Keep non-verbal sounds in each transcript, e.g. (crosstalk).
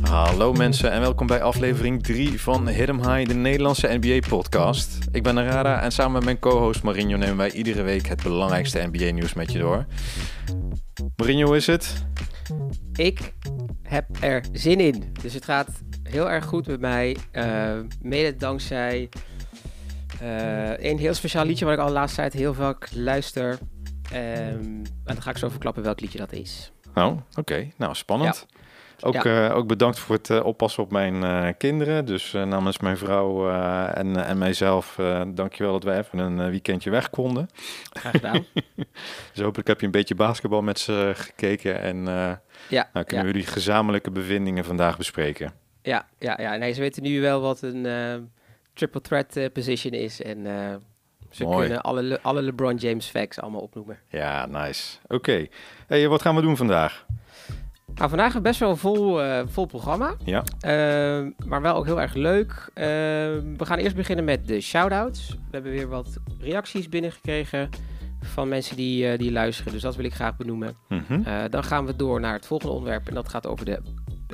Hallo mensen en welkom bij aflevering 3 van Hit High, de Nederlandse NBA-podcast. Ik ben Narada en samen met mijn co-host Marinho nemen wij iedere week het belangrijkste NBA-nieuws met je door. Marinho, hoe is het? Ik heb er zin in. Dus het gaat heel erg goed met mij. Uh, mede dankzij uh, een heel speciaal liedje wat ik al de laatste tijd heel vaak luister. Um, en dan ga ik zo verklappen welk liedje dat is. Oh, oké. Nou, spannend. Ja. Ook, ja. uh, ook bedankt voor het uh, oppassen op mijn uh, kinderen. Dus namens mijn vrouw en, en mijzelf, dankjewel dat wij even een weekendje weg konden. Graag gedaan. (laughs) dus hopelijk heb je een beetje basketbal met ze gekeken. En ja, nou kunnen we jullie gezamenlijke bevindingen vandaag bespreken. Ja, ja, ja. Nee, ze weten nu wel wat een triple threat position is. En ze Mooi. kunnen alle, Le alle LeBron James facts allemaal opnoemen. Ja, nice. Oké. Okay. Hey, wat gaan we doen vandaag? Nou, vandaag hebben we best wel een vol, uh, vol programma. Ja. Uh, maar wel ook heel erg leuk. Uh, we gaan eerst beginnen met de shout-outs. We hebben weer wat reacties binnengekregen van mensen die, die luisteren. Dus dat wil ik graag benoemen. Mm -hmm. dan gaan we door naar het volgende onderwerp. En dat gaat over de,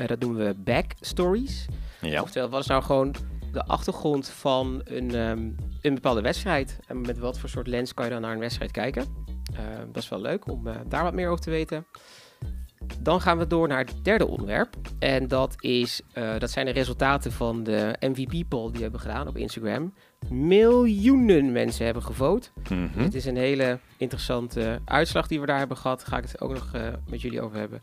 dat noemen we backstories. Ja. Oftewel, wat is nou gewoon de achtergrond van een, um, een bepaalde wedstrijd? En met wat voor soort lens kan je dan naar een wedstrijd kijken? dat is wel leuk om daar wat meer over te weten. Dan gaan we door naar het derde onderwerp. En dat, is, uh, dat zijn de resultaten van de MVP-poll die we hebben gedaan op Instagram. Miljoenen mensen hebben gevoot. Mm -hmm. Het is een hele interessante uitslag die we daar hebben gehad. Daar ga ik het ook nog uh, met jullie over hebben.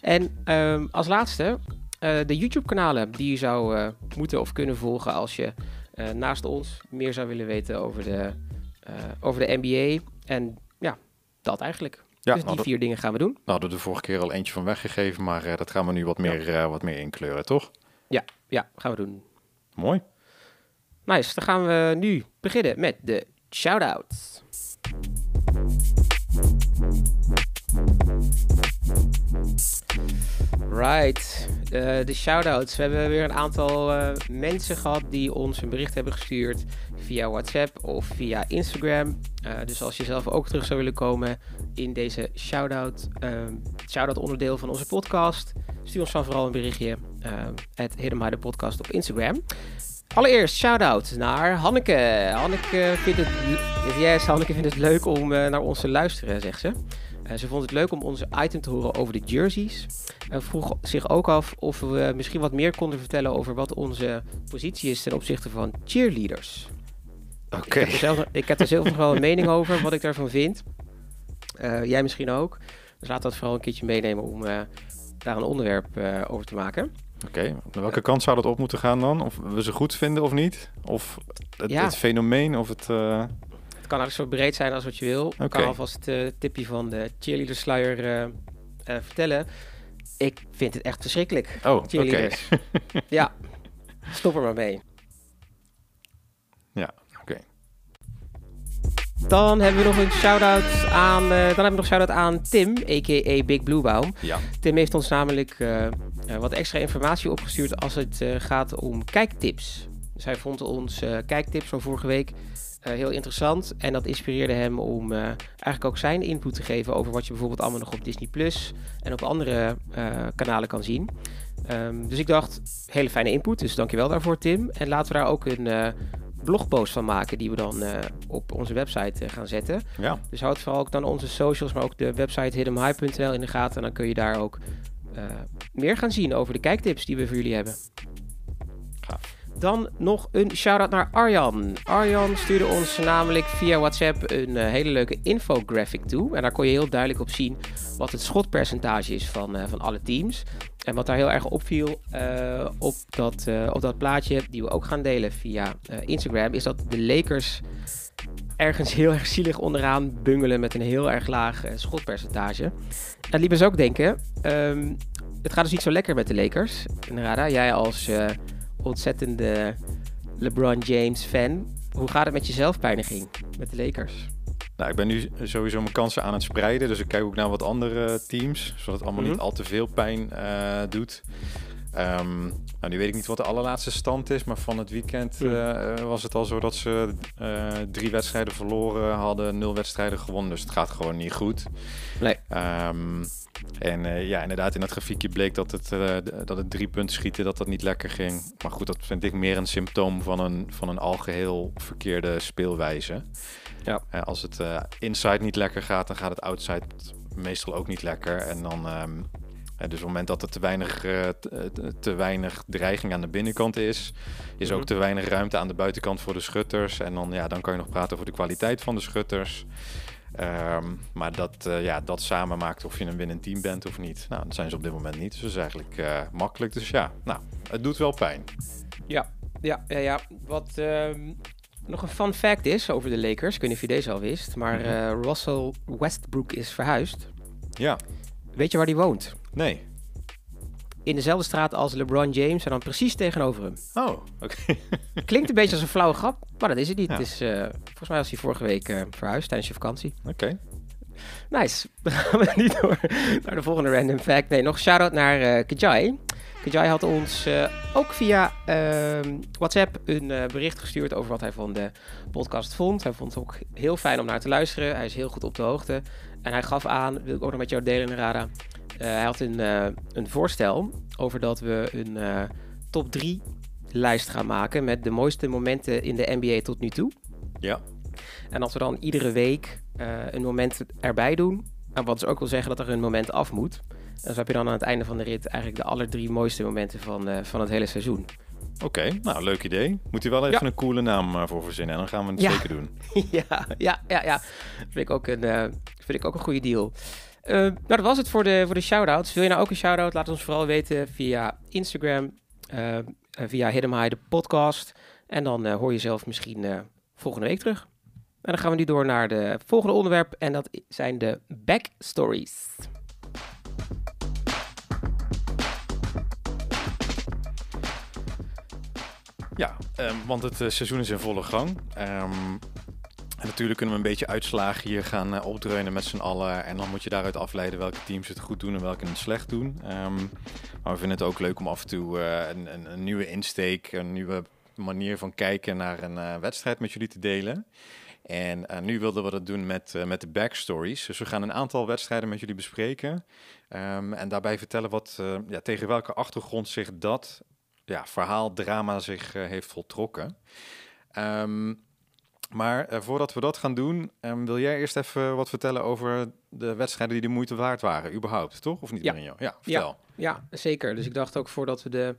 En um, als laatste uh, de YouTube-kanalen die je zou moeten of kunnen volgen als je naast ons meer zou willen weten over de, over de NBA. En ja, dat eigenlijk. Ja, dus die nou, vier dingen gaan we doen. We hadden de vorige keer al eentje van weggegeven, maar uh, dat gaan we nu wat meer, ja. uh, wat meer inkleuren, toch? Ja, ja, gaan we doen. Mooi. Nice, dan gaan we nu beginnen met de shout-outs. Right, uh, de shout-outs. We hebben weer een aantal uh, mensen gehad die ons een bericht hebben gestuurd via WhatsApp of via Instagram. Uh, dus als je zelf ook terug zou willen komen in deze shout-out, shout-out onderdeel van onze podcast, stuur ons dan vooral een berichtje. Het de podcast op Instagram. Allereerst shout-out naar Hanneke. Hanneke vindt het, yes, Hanneke vindt het leuk om naar ons te luisteren, zegt ze. Ze vond het leuk om onze item te horen over de jerseys. En vroeg zich ook af of we misschien wat meer konden vertellen over wat onze positie is ten opzichte van cheerleaders. Oké. Okay. Ik, ik, heb er zelf nog wel een mening over, wat ik daarvan vind. Uh, jij misschien ook. Dus laat dat vooral een keertje meenemen om uh, daar een onderwerp uh, over te maken. Oké, okay. welke kant zou dat op moeten gaan dan? Of we ze goed vinden of niet? Of het, ja. het fenomeen of het... Kan eigenlijk zo breed zijn als wat je wil. Okay. Ik kan alvast het tipje van de cheerleader sluier vertellen. Ik vind het echt verschrikkelijk. Oh. Okay. (laughs) ja, stop er maar mee. Ja, oké. Okay. Dan hebben we nog een shout-out aan, uh, dan hebben we nog shout-out aan Tim, a.k.a. Big Blue Baum. Ja. Tim heeft ons namelijk uh, uh, wat extra informatie opgestuurd als het gaat om kijktips. Dus hij vond ons kijktips van vorige week heel interessant. En dat inspireerde hem om eigenlijk ook zijn input te geven over wat je bijvoorbeeld allemaal nog op Disney Plus en op andere kanalen kan zien. Um, dus ik dacht, hele fijne input, dus dankjewel daarvoor Tim. En laten we daar ook een blogpost van maken die we dan op onze website gaan zetten. Ja. Dus houd vooral ook dan onze socials, maar ook de website hiddenhigh.nl in de gaten. En dan kun je daar ook meer gaan zien over de kijktips die we voor jullie hebben. Dan nog een shout-out naar Arjan. Arjan stuurde ons namelijk via WhatsApp een uh, hele leuke infographic toe. En daar kon je heel duidelijk op zien wat het schotpercentage is van, uh, van alle teams. En wat daar heel erg opviel uh, op, dat, op dat plaatje, die we ook gaan delen via Instagram, is dat de Lakers ergens heel erg zielig onderaan bungelen met een heel erg laag schotpercentage. En liet me ook denken, um, het gaat dus niet zo lekker met de Lakers. Rada, jij als ontzettende LeBron James fan. Hoe gaat het met je zelfpijniging met de Lakers? Nou, ik ben nu sowieso mijn kansen aan het spreiden. Dus ik kijk ook naar wat andere teams. Zodat het allemaal mm -hmm. niet al te veel pijn uh, doet. Ehm, nou, nu weet ik niet wat de allerlaatste stand is, maar van het weekend eh, eh, was het al zo dat ze eh, drie wedstrijden verloren hadden, nul wedstrijden gewonnen. Dus het gaat gewoon niet goed. Nee. Ehm, en ja, inderdaad, in dat grafiekje bleek dat het, dat het drie punten schieten, dat dat niet lekker ging. Maar goed, dat vind ik meer een symptoom van een, van een algeheel verkeerde speelwijze. Ja. Als het inside niet lekker gaat, dan gaat het outside meestal ook niet lekker. En dan, ehm, eh, dus op het moment dat er te weinig, eh, te, te- weinig dreiging aan de binnenkant is, is ook Mhm. te weinig ruimte aan de buitenkant voor de schutters. En dan, ja, dan kan je nog praten over de kwaliteit van de schutters. Ehm, maar dat, eh, ja, dat samen maakt of je een winnend team bent of niet. Nou, dat zijn ze op dit moment niet. Dus dat is eigenlijk eh, makkelijk. Dus ja, nou, het doet wel pijn. Ja, ja, ja. ja. Wat ehm, nog een fun fact is over de Lakers. Ik weet niet of je deze al wist. Maar Mhm. eh, Russell Westbrook is verhuisd. Ja, Weet je waar hij woont? Nee. In dezelfde straat als LeBron James en dan precies tegenover hem. Oh, oké. (laughs) Klinkt een beetje als een flauwe grap, maar dat is het niet. Ja. Het is, eh, volgens mij was hij vorige week eh, verhuisd tijdens je vakantie. Oké. Nice. (laughs) Dan gaan we niet door naar de volgende random fact. Nee, nog shout-out naar eh Kajai. Kajai had ons ook via ehm, WhatsApp een bericht gestuurd over wat hij van de podcast vond. Hij vond het ook heel fijn om naar te luisteren. Hij is heel goed op de hoogte. En hij gaf aan, wil ik ook nog met jou delen, Rada. Eh, hij had een, eh, een voorstel over dat we een eh, top 3 lijst gaan maken met de mooiste momenten in de NBA tot nu toe. Ja. En als we dan iedere week eh, een moment erbij doen, en wat dus ook wil zeggen dat er een moment af moet. En zo heb je dan aan het einde van de rit eigenlijk de aller drie mooiste momenten van, eh, van het hele seizoen. Oké, nou, leuk idee. Moet je wel even Ja. een coole naam eh, voor verzinnen. En dan gaan we het Ja. zeker doen. (laughs) ja, ja, ja, ja. Vind ik ook een, eh, vind ik ook een goede deal. Eh, nou, dat was het voor de, voor de shout-outs. Wil je nou ook een shout-out? Laat ons vooral weten via Instagram, eh, eh, via Hidden de podcast. En dan hoor je zelf misschien volgende week terug. En dan gaan we nu door naar de volgende onderwerp. En dat zijn de backstories. Ja, ehm, want het seizoen is in volle gang. Ehm, en natuurlijk kunnen we een beetje uitslagen hier gaan eh, opdreunen met z'n allen. En dan moet je daaruit afleiden welke teams het goed doen en welke het slecht doen. Ehm, maar we vinden het ook leuk om af en toe eh, een, een, nieuwe insteek, een nieuwe manier van kijken naar een eh, wedstrijd met jullie te delen. En nu wilden we dat doen met, met de backstories. Dus we gaan een aantal wedstrijden met jullie bespreken. Ehm, en daarbij vertellen wat, ja, tegen welke achtergrond zich dat ja, verhaal, drama zich heeft voltrokken. Ehm, maar eh, voordat we dat gaan doen, ehm, wil jij eerst even wat vertellen over de wedstrijden die de moeite waard waren, überhaupt, toch? Of niet, Ja. Marinho? Ja, vertel. Ja, zeker. Dus ik dacht ook voordat we de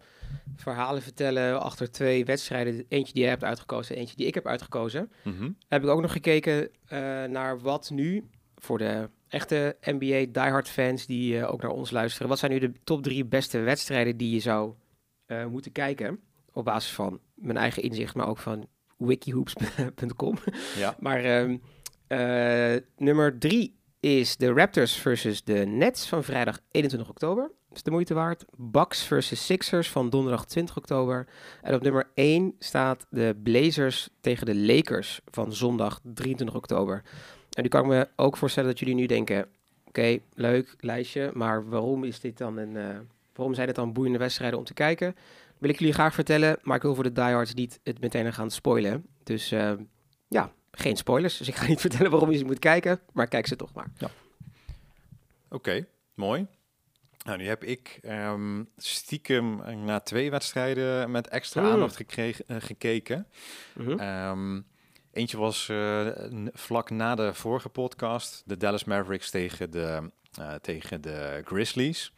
verhalen vertellen achter twee wedstrijden, eentje die jij hebt uitgekozen, eentje die ik heb uitgekozen, Mhm. heb ik ook nog gekeken eh, naar wat nu voor de echte NBA diehard fans die eh, ook naar ons luisteren. Wat zijn nu de top drie beste wedstrijden die je zou moeten kijken op basis van mijn eigen inzicht, maar ook van wikihoops.com. Ja. (laughs) Maar ehm, eh, nummer drie is de Raptors versus de Nets van vrijdag 21 oktober. Dat is de moeite waard. Bucks versus Sixers van donderdag 20 oktober. En op nummer 1 staat de Blazers tegen de Lakers van zondag 23 oktober. En nu kan ik me ook voorstellen dat jullie nu denken... Oké, leuk lijstje, maar waarom is dit dan een... eh, waarom zijn dit dan boeiende wedstrijden om te kijken? Wil ik jullie graag vertellen, maar ik wil voor de diehards niet het meteen gaan spoilen. Dus eh, ja, geen spoilers. Dus ik ga (laughs) niet vertellen waarom je ze moet kijken, maar kijk ze toch maar. Oké, mooi. Nou, nu heb ik ehm, stiekem na twee wedstrijden met extra Mm. aandacht gekregen, eh, gekeken. Mhm. Ehm, eentje was eh, vlak na de vorige podcast, de Dallas Mavericks tegen de, eh, tegen de Grizzlies.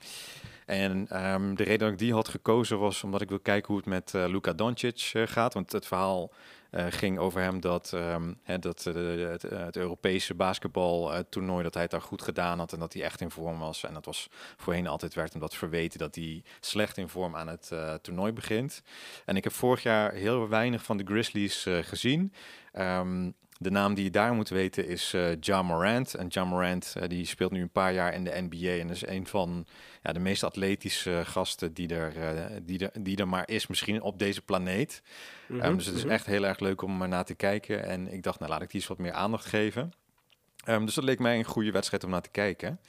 En ehm, de reden dat ik die had gekozen was omdat ik wil kijken hoe het met eh, Luka Doncic eh, gaat. Want het verhaal eh, ging over hem dat, ehm, hè, dat het, het Europese basketbaltoernooi, dat hij daar goed gedaan had en dat hij echt in vorm was. En dat was voorheen altijd werd hem dat verweten dat hij slecht in vorm aan het toernooi begint. En ik heb vorig jaar heel weinig van de Grizzlies gezien. Ehm, de naam die je daar moet weten is eh Ja Morant. En Ja Morant eh, die speelt nu een paar jaar in de NBA en is een van ja, de meest atletische gasten die er, eh, die, er, die er maar is, misschien op deze planeet. Ehm, dus het is mhm. echt heel erg leuk om er naar te kijken. En ik dacht, nou laat ik die eens wat meer aandacht geven. Ehm, dus dat leek mij een goede wedstrijd om naar te kijken.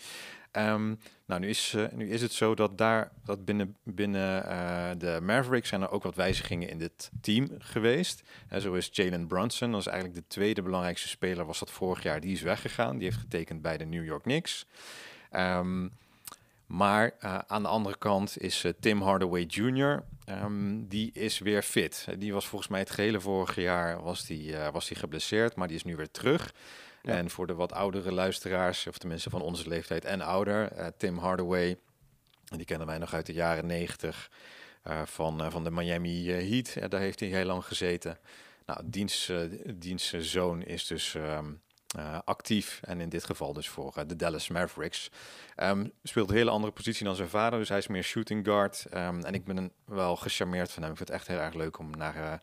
Ehm, nou, nu is, uh, nu is het zo dat daar dat binnen, binnen uh, de Mavericks zijn er ook wat wijzigingen in dit team geweest. En zo is Jalen Brunson, dat is eigenlijk de tweede belangrijkste speler, was dat vorig jaar, die is weggegaan. Die heeft getekend bij de New York Knicks. Um, maar aan de andere kant is Tim Hardaway Jr., um, die is weer fit. Die was volgens mij het gehele vorige jaar was die, was die geblesseerd, maar die is nu weer terug. En voor de wat oudere luisteraars, of tenminste van onze leeftijd en ouder, uh, Tim Hardaway, die kennen wij nog uit de jaren 90 uh, van, uh, van de Miami Heat. Daar heeft hij heel lang gezeten. Nou, diens, diens zoon is dus um, actief en in dit geval dus voor de Dallas Mavericks. Um, speelt een hele andere positie dan zijn vader, dus hij is meer shooting guard. Um, en ik ben wel gecharmeerd van hem. Ik vind het echt heel erg leuk om naar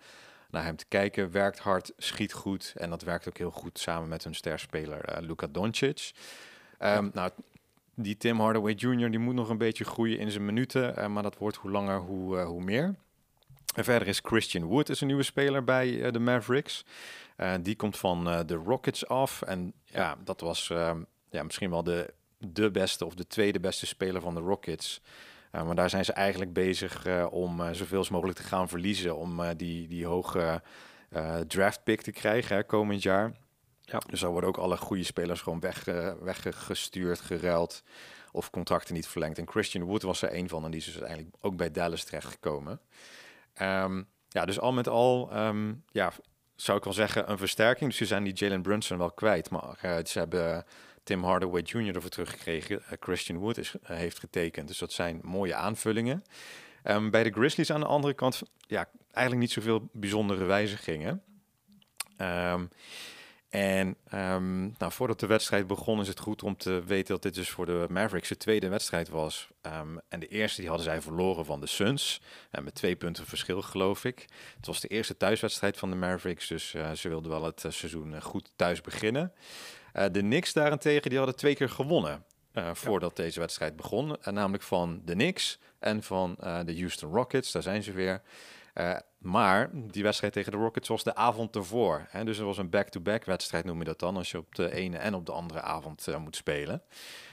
naar hem te kijken. Werkt hard, schiet goed. En dat werkt ook heel goed samen met hun sterspeler uh, Luka Doncic. Um, Nou, die Tim Hardaway Jr. die moet nog een beetje groeien in zijn minuten. Uh, maar dat wordt hoe langer, hoe, uh, hoe meer. En verder is Christian Wood is een nieuwe speler bij de Mavericks. die komt van de Rockets af. En ja, dat was ehm, ja, misschien wel de, de beste of de tweede beste speler van de Rockets. Uh, maar daar zijn ze eigenlijk bezig uh, om uh, zoveel mogelijk te gaan verliezen. Om die, die hoge draft pick te krijgen hè, komend jaar. Ja. Dus daar worden ook alle goede spelers gewoon weg, weggestuurd, geruild. Of contracten niet verlengd. En Christian Wood was er een van. En die is dus uiteindelijk ook bij Dallas terechtgekomen. Um, ja, dus al met al, um, ja, zou ik wel zeggen, een versterking. Dus ze zijn die Jalen Brunson wel kwijt. Maar ze hebben Tim Hardaway Jr. ervoor teruggekregen. Uh, Christian Wood is, uh, heeft getekend. Dus dat zijn mooie aanvullingen. Um, bij de Grizzlies aan de andere kant, ja, eigenlijk niet zoveel bijzondere wijzigingen. Um, en um, nou, voordat de wedstrijd begon is het goed om te weten dat dit dus voor de Mavericks de tweede wedstrijd was. En de eerste die hadden zij verloren van de Suns. Uh, met twee punten verschil geloof ik. Het was de eerste thuiswedstrijd van de Mavericks. Dus ze wilden wel het seizoen goed thuis beginnen. Uh, de Knicks daarentegen, die hadden twee keer gewonnen uh, voordat ja. deze wedstrijd begon. Uh, namelijk van de Knicks en van de Houston Rockets. Daar zijn ze weer. maar die wedstrijd tegen de Rockets was de avond ervoor. Hè? Dus er was een back-to-back -back wedstrijd, noem je dat dan, als je op de ene en op de andere avond moet spelen.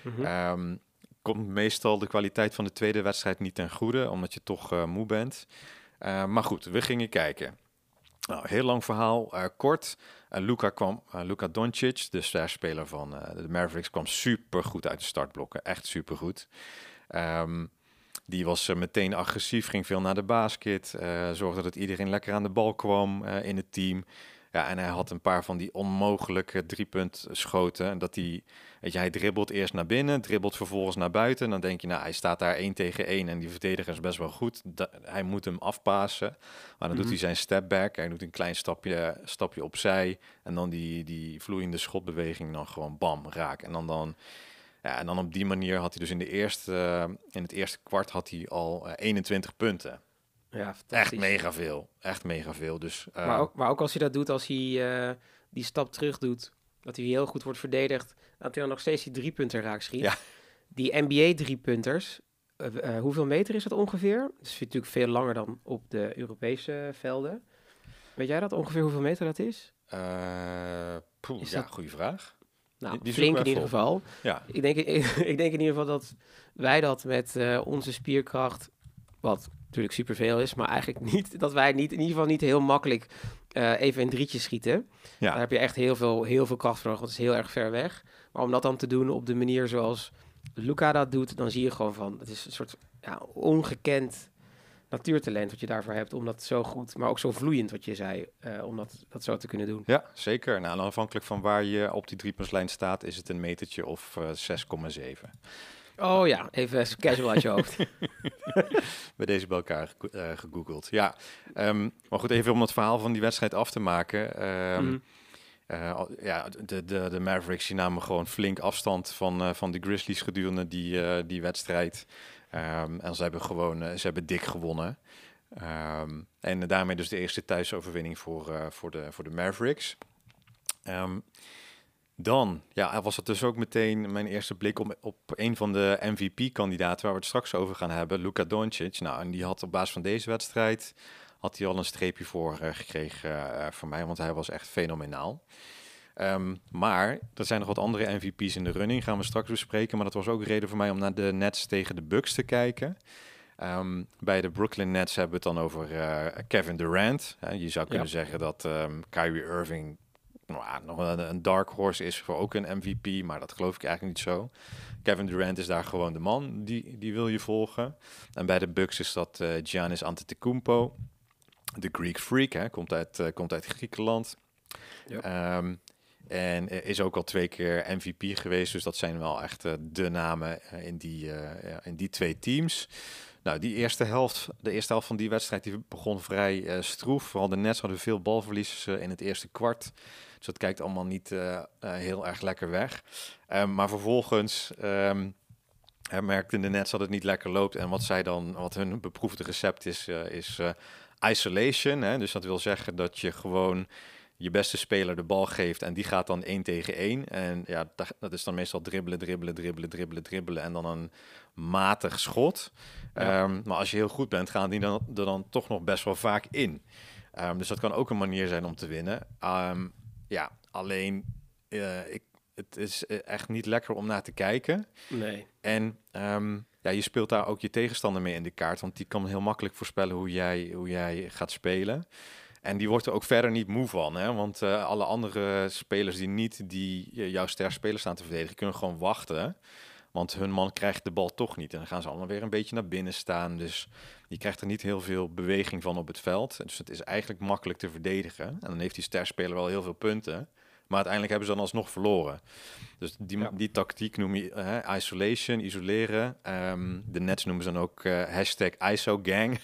Mm -hmm. um, komt meestal de kwaliteit van de tweede wedstrijd niet ten goede, omdat je toch moe bent. maar goed, we gingen kijken. Nou, heel lang verhaal, uh, kort. Uh, Luca, kwam, uh, Luca Doncic, de sterspeler van de Mavericks, kwam super goed uit de startblokken. Echt super goed. Um, die was meteen agressief, ging veel naar de basket. zorgde dat iedereen lekker aan de bal kwam in het team. Ja, en hij had een paar van die onmogelijke driepunt schoten. En dat hij, weet je, hij dribbelt eerst naar binnen, dribbelt vervolgens naar buiten. En dan denk je, nou, hij staat daar één tegen één en die verdediger is best wel goed. Da hij moet hem afpassen. Maar dan mm -hmm. doet hij zijn step back. Hij doet een klein stapje, stapje opzij. En dan die, die vloeiende schotbeweging dan gewoon bam, raak. En dan dan... Ja, en dan op die manier had hij dus in, de eerste, uh, in het eerste kwart had hij al uh, 21 punten. Ja, echt mega veel. Echt mega veel. Dus, uh, maar, ook, maar ook als hij dat doet, als hij uh, die stap terug doet, dat hij heel goed wordt verdedigd, dat hij dan nog steeds die drie punten raak schiet. Ja. Die NBA drie punters, uh, hoeveel meter is dat ongeveer? Dat is natuurlijk veel langer dan op de Europese velden. Weet jij dat ongeveer hoeveel meter dat is? Poeh, is ja, dat... goede vraag. Nou, die, die flink in ieder geval. Ja. Ik, denk, ik, (laughs) ik, denk in ieder geval dat wij dat met onze spierkracht, wat natuurlijk superveel is, maar eigenlijk (laughs) niet dat wij niet in ieder geval niet heel makkelijk uh, even een drietje schieten. Ja. Daar heb je echt heel veel, heel veel kracht voor nodig, want het is heel erg ver weg. Maar om dat dan te doen op de manier zoals Luca dat doet, dan zie je gewoon van, het is een soort ja, ongekend natuurtalent wat je daarvoor hebt, om dat zo goed, maar ook zo vloeiend wat je zei, uh, om dat, dat zo te kunnen doen. Ja, zeker. Nou, afhankelijk van waar je op die driepuntslijn staat, is het een metertje of uh, 6,7. Oh ja, even casual uit je hoofd. (laughs) Bij deze bij elkaar uh, gegoogeld. Ja, um, maar goed, even om het verhaal van die wedstrijd af te maken. Um, mm. uh, ja, de, de, de Mavericks die namen gewoon flink afstand van, uh, van de Grizzlies gedurende die, die wedstrijd. Um, en ze hebben gewoon, ze hebben dik gewonnen. en daarmee dus de eerste thuisoverwinning voor, voor, de, voor de Mavericks. Dan ja, was het dus ook meteen mijn eerste blik op, op een van de MVP-kandidaten waar we het straks over gaan hebben, Luka Doncic. Nou, en die had op basis van deze wedstrijd had hij al een streepje voor uh, gekregen uh, voor mij, want hij was echt fenomenaal. Ehm, maar er zijn nog wat andere MVP's in de running, gaan we straks bespreken. Maar dat was ook reden voor mij om naar de Nets tegen de Bucks te kijken. Ehm, bij de Brooklyn Nets hebben we het dan over uh, Kevin Durant. je zou kunnen zeggen dat um, Kyrie Irving nou, nog een, een, dark horse is voor ook een MVP, maar dat geloof ik eigenlijk niet zo. Kevin Durant is daar gewoon de man, die, die wil je volgen. En bij de Bucks is dat uh, Giannis Antetokounmpo, de Greek Freak, hè, komt, uit, uh, komt uit Griekenland. Um, en is ook al twee keer MVP geweest, dus dat zijn wel echt uh, de namen in, die, in die twee teams. Nou, die eerste helft, de eerste helft van die wedstrijd, die begon vrij uh, stroef. Vooral de Nets hadden veel balverlies uh, in het eerste kwart. Dus dat kijkt allemaal niet uh, heel erg lekker weg. Um, maar vervolgens um, merkten de Nets dat het niet lekker loopt. En wat zij dan, wat hun beproefde recept is, is isolation. Hè? Dus dat wil zeggen dat je gewoon je beste speler de bal geeft en die gaat dan één tegen één. En ja, dat, is dan meestal dribbelen, dribbelen, dribbelen, dribbelen, dribbelen en dan een matig schot. Ehm, maar als je heel goed bent, gaan die dan, er dan toch nog best wel vaak in. Um, dus dat kan ook een manier zijn om te winnen. Um, ja, alleen uh, ik, het is eh, echt niet lekker om naar te kijken. Nee. En ja, je speelt daar ook je tegenstander mee in de kaart, want die kan heel makkelijk voorspellen hoe jij, hoe jij gaat spelen. En die wordt er ook verder niet moe van. Hè? Want uh, alle andere spelers die niet die jouw ster spelen staan te verdedigen, kunnen gewoon wachten. Want hun man krijgt de bal toch niet. En dan gaan ze allemaal weer een beetje naar binnen staan. Dus je krijgt er niet heel veel beweging van op het veld. Dus het is eigenlijk makkelijk te verdedigen. En dan heeft die sterspeler wel heel veel punten. Maar uiteindelijk hebben ze dan alsnog verloren. Dus die, die tactiek noem je uh, isolation, isoleren. Um, de Nets noemen ze dan ook uh, hashtag ISOGang.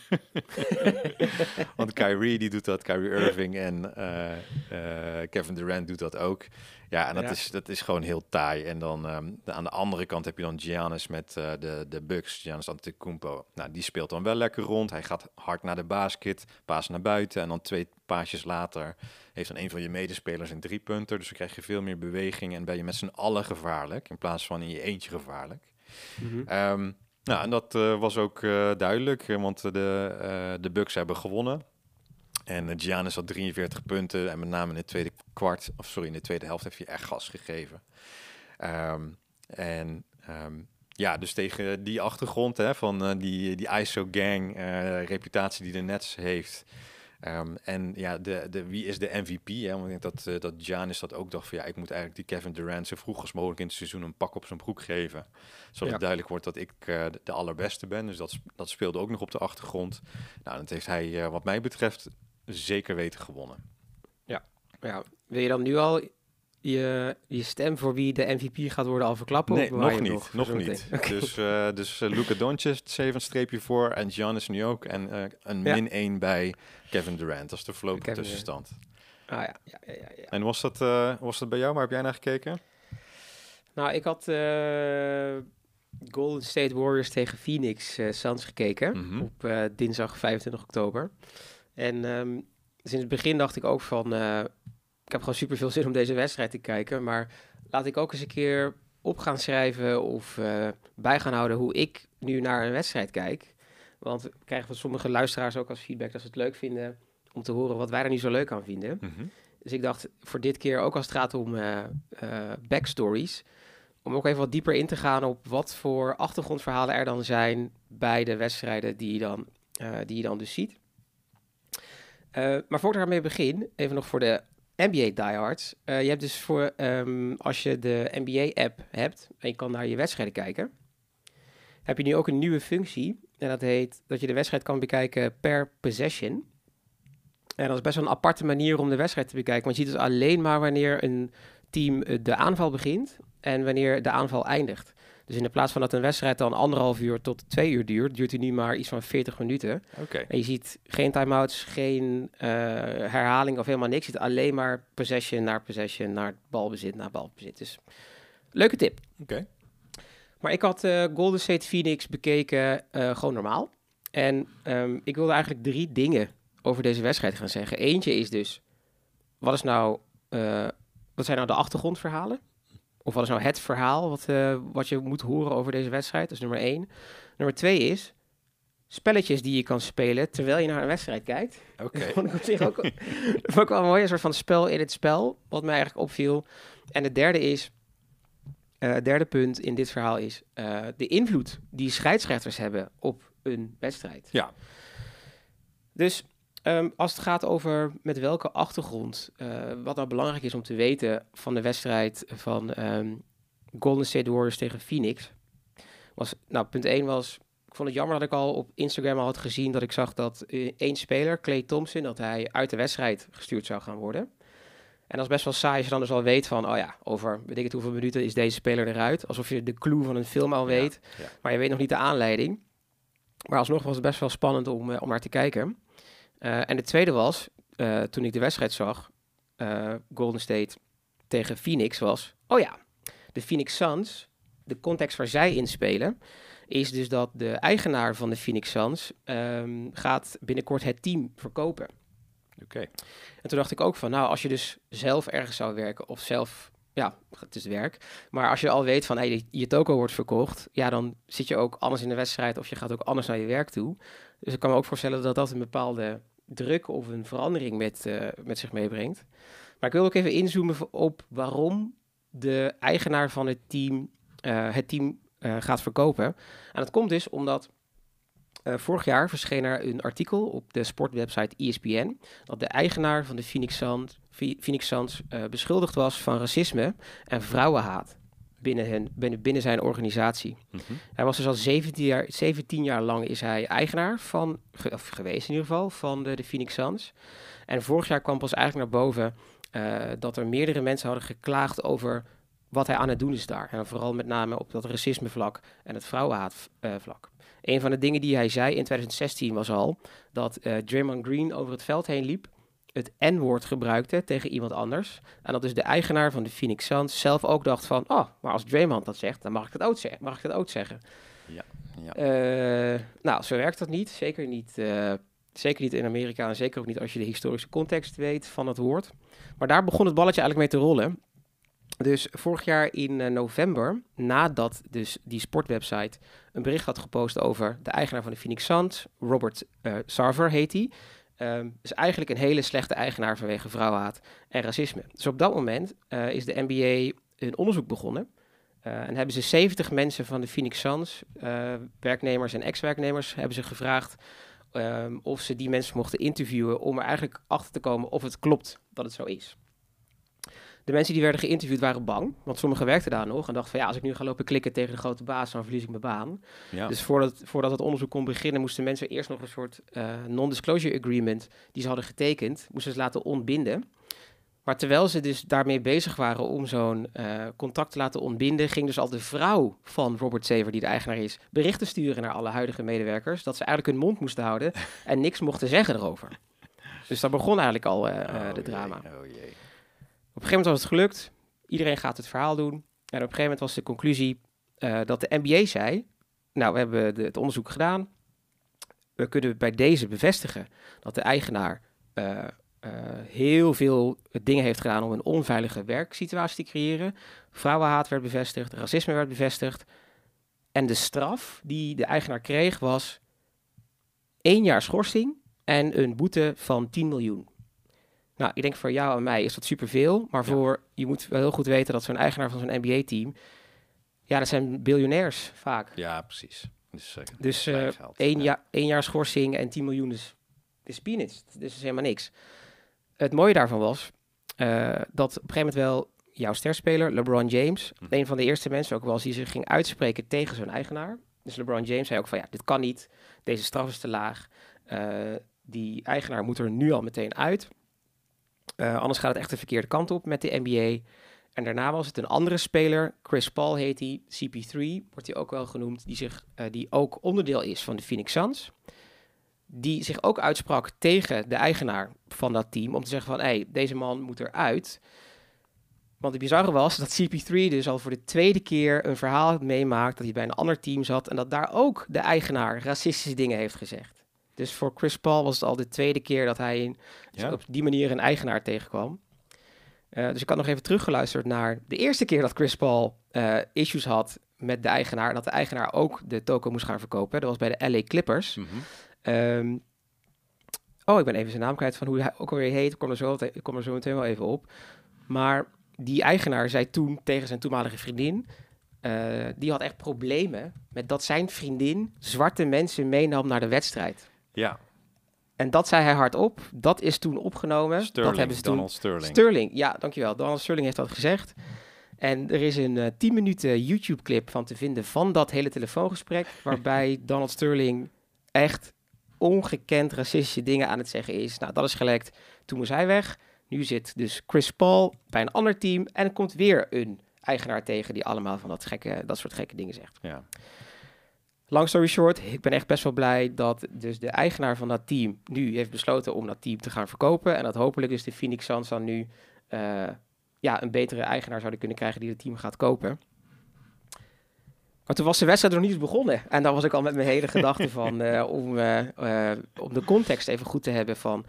(laughs) Want Kyrie die doet dat, Kyrie Irving en uh, Kevin Durant doet dat ook. Ja, en dat, Is, dat is gewoon heel taai. En dan um, de, aan de andere kant heb je dan Giannis met de, de Bucks, Giannis Antetokounmpo. Nou, die speelt dan wel lekker rond. Hij gaat hard naar de basket, paas naar buiten en dan twee paasjes later heeft dan een van je medespelers een drie punter. Dus dan krijg je veel meer beweging en ben je met z'n allen gevaarlijk in plaats van in je eentje gevaarlijk. Mm -hmm. nou, en dat uh, was ook uh, duidelijk, want de, de Bucks hebben gewonnen. En Giannis had 43 punten en met name in het tweede kwart, of sorry, in de tweede helft heeft hij echt gas gegeven. Um, en um, ja, dus tegen die achtergrond hè, van die, die ISO-gang reputatie die de Nets heeft, Um, en ja, de, de, wie is de MVP? Hè? Want ik denk dat, uh, dat Giannis dat ook dacht van ja, ik moet eigenlijk die Kevin Durant zo vroeg als mogelijk in het seizoen een pak op zijn broek geven. Zodat het duidelijk wordt dat ik uh, de, allerbeste ben. Dus dat, dat speelde ook nog op de achtergrond. Nou, dat heeft hij uh, wat mij betreft zeker weten gewonnen. Ja. ja, wil je dan nu al je, je stem voor wie de MVP gaat worden al verklappen? Nee, nog niet. Nog, nog niet. Dus, uh, dus uh, Luca Doncic zeven streepje voor en Giannis nu ook. En uh, een ja. min 1 bij Kevin Durant. Dat is de voorlopige tussenstand. Ah ja, ja, ja, ja, En was dat, was dat bij jou? Waar heb jij naar gekeken? Nou, ik had Golden State Warriors tegen Phoenix Suns gekeken. Mm -hmm. Op dinsdag 25 oktober. En um, sinds het begin dacht ik ook van ik heb gewoon super veel zin om deze wedstrijd te kijken. Maar laat ik ook eens een keer op gaan schrijven of uh, bij gaan houden hoe ik nu naar een wedstrijd kijk. Want ik krijg van sommige luisteraars ook als feedback dat ze het leuk vinden om te horen wat wij er niet zo leuk aan vinden. Mm -hmm. Dus ik dacht voor dit keer, ook als het gaat om uh, uh, backstories, om ook even wat dieper in te gaan op wat voor achtergrondverhalen er dan zijn bij de wedstrijden die je dan, die je dan dus ziet. Maar voordat ik daarmee begin, even nog voor de NBA diehards. Uh, je hebt dus voor, um, als je de NBA-app hebt en je kan naar je wedstrijden kijken, heb je nu ook een nieuwe functie. En dat heet dat je de wedstrijd kan bekijken per possession. En dat is best wel een aparte manier om de wedstrijd te bekijken. Want je ziet dus alleen maar wanneer een team eh, de aanval begint en wanneer de aanval eindigt. Dus in de plaats van dat een wedstrijd dan anderhalf uur tot twee uur duurt, duurt hij nu maar iets van 40 minuten. Okay. En je ziet geen timeouts, geen uh, herhaling of helemaal niks. Je ziet alleen maar possession naar possession, naar balbezit, naar balbezit. Dus leuke tip. Oké. Okay. Maar ik had uh, Golden State Phoenix bekeken uh, gewoon normaal. En um, ik wilde eigenlijk drie dingen over deze wedstrijd gaan zeggen. Eentje is dus, wat is nou, wat zijn nou de achtergrondverhalen? Of wat is nou het verhaal wat, uh, wat je moet horen over deze wedstrijd? Dat is nummer één. Nummer twee is, spelletjes die je kan spelen terwijl je naar een wedstrijd kijkt. Oké. Dat (laughs) vond ik op zich ook, (laughs) ik wel mooi, een soort van spel in het spel, wat mij eigenlijk opviel. En het derde is, eh, het derde punt in dit verhaal is eh, de invloed die scheidsrechters hebben op een wedstrijd. Ja. Dus ehm, als het gaat over met welke achtergrond, eh, wat nou belangrijk is om te weten van de wedstrijd van ehm, Golden State Warriors tegen Phoenix, was, nou, punt 1 was, ik vond het jammer dat ik al op Instagram al had gezien dat ik zag dat eh, één speler, Clay Thompson, dat hij uit de wedstrijd gestuurd zou gaan worden. En dat is best wel saai als je dan dus al weet van, oh ja, over weet ik het hoeveel minuten is deze speler eruit. Alsof je de clue van een film al weet, ja. maar je weet nog niet de aanleiding. Maar alsnog was het best wel spannend om, eh, om naar te kijken. Eh, en de tweede was, eh, toen ik de wedstrijd zag, eh, Golden State tegen Phoenix, was, oh ja, de Phoenix Suns, de context waar zij in spelen, is dus dat de eigenaar van de Phoenix Suns ehm, gaat binnenkort het team verkopen. Oké. En toen dacht ik ook van, nou, als je dus zelf ergens zou werken of zelf, ja, het is werk, maar als je al weet van, hey, je toko wordt verkocht, ja, dan zit je ook anders in de wedstrijd of je gaat ook anders naar je werk toe. Dus ik kan me ook voorstellen dat dat een bepaalde druk of een verandering met, eh, met zich meebrengt. Maar ik wil ook even inzoomen op waarom de eigenaar van het team eh, het team eh, gaat verkopen. En dat komt dus omdat vorig jaar verscheen er een artikel op de sportwebsite ESPN dat de eigenaar van de Phoenix Suns, Phoenix Suns beschuldigd was van racisme en vrouwenhaat binnen, hen, binnen, binnen zijn organisatie. Mhm. Hij was dus al 17 jaar, 17 jaar lang is hij eigenaar van, of geweest in ieder geval, van de, de Phoenix Suns. En vorig jaar kwam pas eigenlijk naar boven eh, dat er meerdere mensen hadden geklaagd over wat hij aan het doen is daar. En vooral met name op dat racismevlak en het vrouwenhaatvlak. een van de dingen die hij zei in 2016 was al dat eh Draymond Green over het veld heen liep, het N-woord gebruikte tegen iemand anders. En dat dus de eigenaar van de Phoenix Suns zelf ook dacht van, oh, maar als Draymond dat zegt, dan mag ik dat ook, zeggen. mag ik dat ook zeggen. Ja. Eh, nou, zo werkt dat niet. Zeker niet, eh, zeker niet in Amerika en zeker ook niet als je de historische context weet van het woord. Maar daar begon het balletje eigenlijk mee te rollen. Dus vorig jaar in eh, november, nadat dus die sportwebsite een bericht had gepost over de eigenaar van de Phoenix Suns, Robert Sarver heet hij. Ehm, is eigenlijk een hele slechte eigenaar vanwege vrouwenhaat en racisme. Dus op dat moment eh, is de NBA een onderzoek begonnen. Eh, en hebben ze 70 mensen van de Phoenix Suns, eh, werknemers en ex-werknemers, hebben ze gevraagd ehm, of ze die mensen mochten interviewen om er eigenlijk achter te komen of het klopt dat het zo is. De mensen die werden geïnterviewd waren bang, want sommigen werkten daar nog en dachten van ja, als ik nu ga lopen klikken tegen de grote baas, dan verlies ik mijn baan. Ja. Dus voordat, voordat het onderzoek kon beginnen, moesten mensen eerst nog een soort eh, non-disclosure agreement die ze hadden getekend, moesten ze laten ontbinden. Maar terwijl ze dus daarmee bezig waren om zo'n eh, contact te laten ontbinden, ging dus al de vrouw van Robert Saver, die de eigenaar is, berichten sturen naar alle huidige medewerkers dat ze eigenlijk hun mond moesten houden (laughs) en niks mochten zeggen erover. Dus daar begon eigenlijk al Oh de jee, drama. Oh jee. Op een gegeven moment was het gelukt. Iedereen gaat het verhaal doen. En op een gegeven moment was de conclusie eh, dat de NBA zei... Nou, we hebben het onderzoek gedaan. We kunnen bij deze bevestigen dat de eigenaar eh, eh, heel veel dingen heeft gedaan om een onveilige werksituatie te creëren. Vrouwenhaat werd bevestigd, racisme werd bevestigd. En de straf die de eigenaar kreeg was één jaar schorsing en een boete van 10 miljoen. Nou, ik denk voor jou en mij is dat superveel. Maar Ja. voor, je moet wel heel goed weten dat zo'n eigenaar van zo'n NBA-team... Ja, dat zijn biljonairs vaak. Ja, precies. Dus, eh, Dus geld. één, Ja. jaar, één jaar schorsing en 10 miljoen is, is peanuts. Dus is helemaal niks. Het mooie daarvan was eh, dat op een gegeven moment wel jouw sterspeler, LeBron James, Mhm. een van de eerste mensen ook wel, die zich ging uitspreken tegen zo'n eigenaar. Dus LeBron James zei ook van ja, dit kan niet, deze straf is te laag. Die eigenaar moet er nu al meteen uit. Eh, anders gaat het echt de verkeerde kant op met de NBA. En daarna was het een andere speler, Chris Paul heet hij, CP3 wordt hij ook wel genoemd, die, zich, eh, die ook onderdeel is van de Phoenix Suns. Die zich ook uitsprak tegen de eigenaar van dat team om te zeggen van, hé, hey, deze man moet eruit. Want het bizarre was dat CP3 dus al voor de tweede keer een verhaal meemaakt dat hij bij een ander team zat en dat daar ook de eigenaar racistische dingen heeft gezegd. Dus voor Chris Paul was het al de tweede keer dat hij Ja? op die manier een eigenaar tegenkwam. Eh, dus ik had nog even teruggeluisterd naar de eerste keer dat Chris Paul eh, issues had met de eigenaar. Dat de eigenaar ook de token moest gaan verkopen. Dat was bij de LA Clippers. Mhm. Ehm, oh, ik ben even zijn naam kwijt van hoe hij ook alweer heet. Ik kom er zo, ik kom er zo meteen wel even op. Maar die eigenaar zei toen tegen zijn toenmalige vriendin... eh, die had echt problemen met dat zijn vriendin zwarte mensen meenam naar de wedstrijd. Ja, En dat zei hij hardop. Dat is toen opgenomen. Sterling, dat hebben ze toen Donald Sterling. Sterling, ja, dankjewel. Donald Sterling heeft dat gezegd. En er is een eh 10 minuten YouTube-clip van te vinden van dat hele telefoongesprek, (laughs) waarbij Donald Sterling echt ongekend racistische dingen aan het zeggen is. Nou, dat is gelekt. Toen moest hij weg. Nu zit dus Chris Paul bij een ander team en er komt weer een eigenaar tegen die allemaal van dat, gekke, dat soort gekke dingen zegt. ja. Long story short, ik ben echt best wel blij dat dus de eigenaar van dat team nu heeft besloten om dat team te gaan verkopen. En dat hopelijk dus de Phoenix Suns dan nu eh, ja, een betere eigenaar zouden kunnen krijgen die het team gaat kopen. Maar toen was de wedstrijd nog niet eens begonnen. En dan was ik al met mijn hele gedachte (laughs) van, eh, om, eh, om de context even goed te hebben van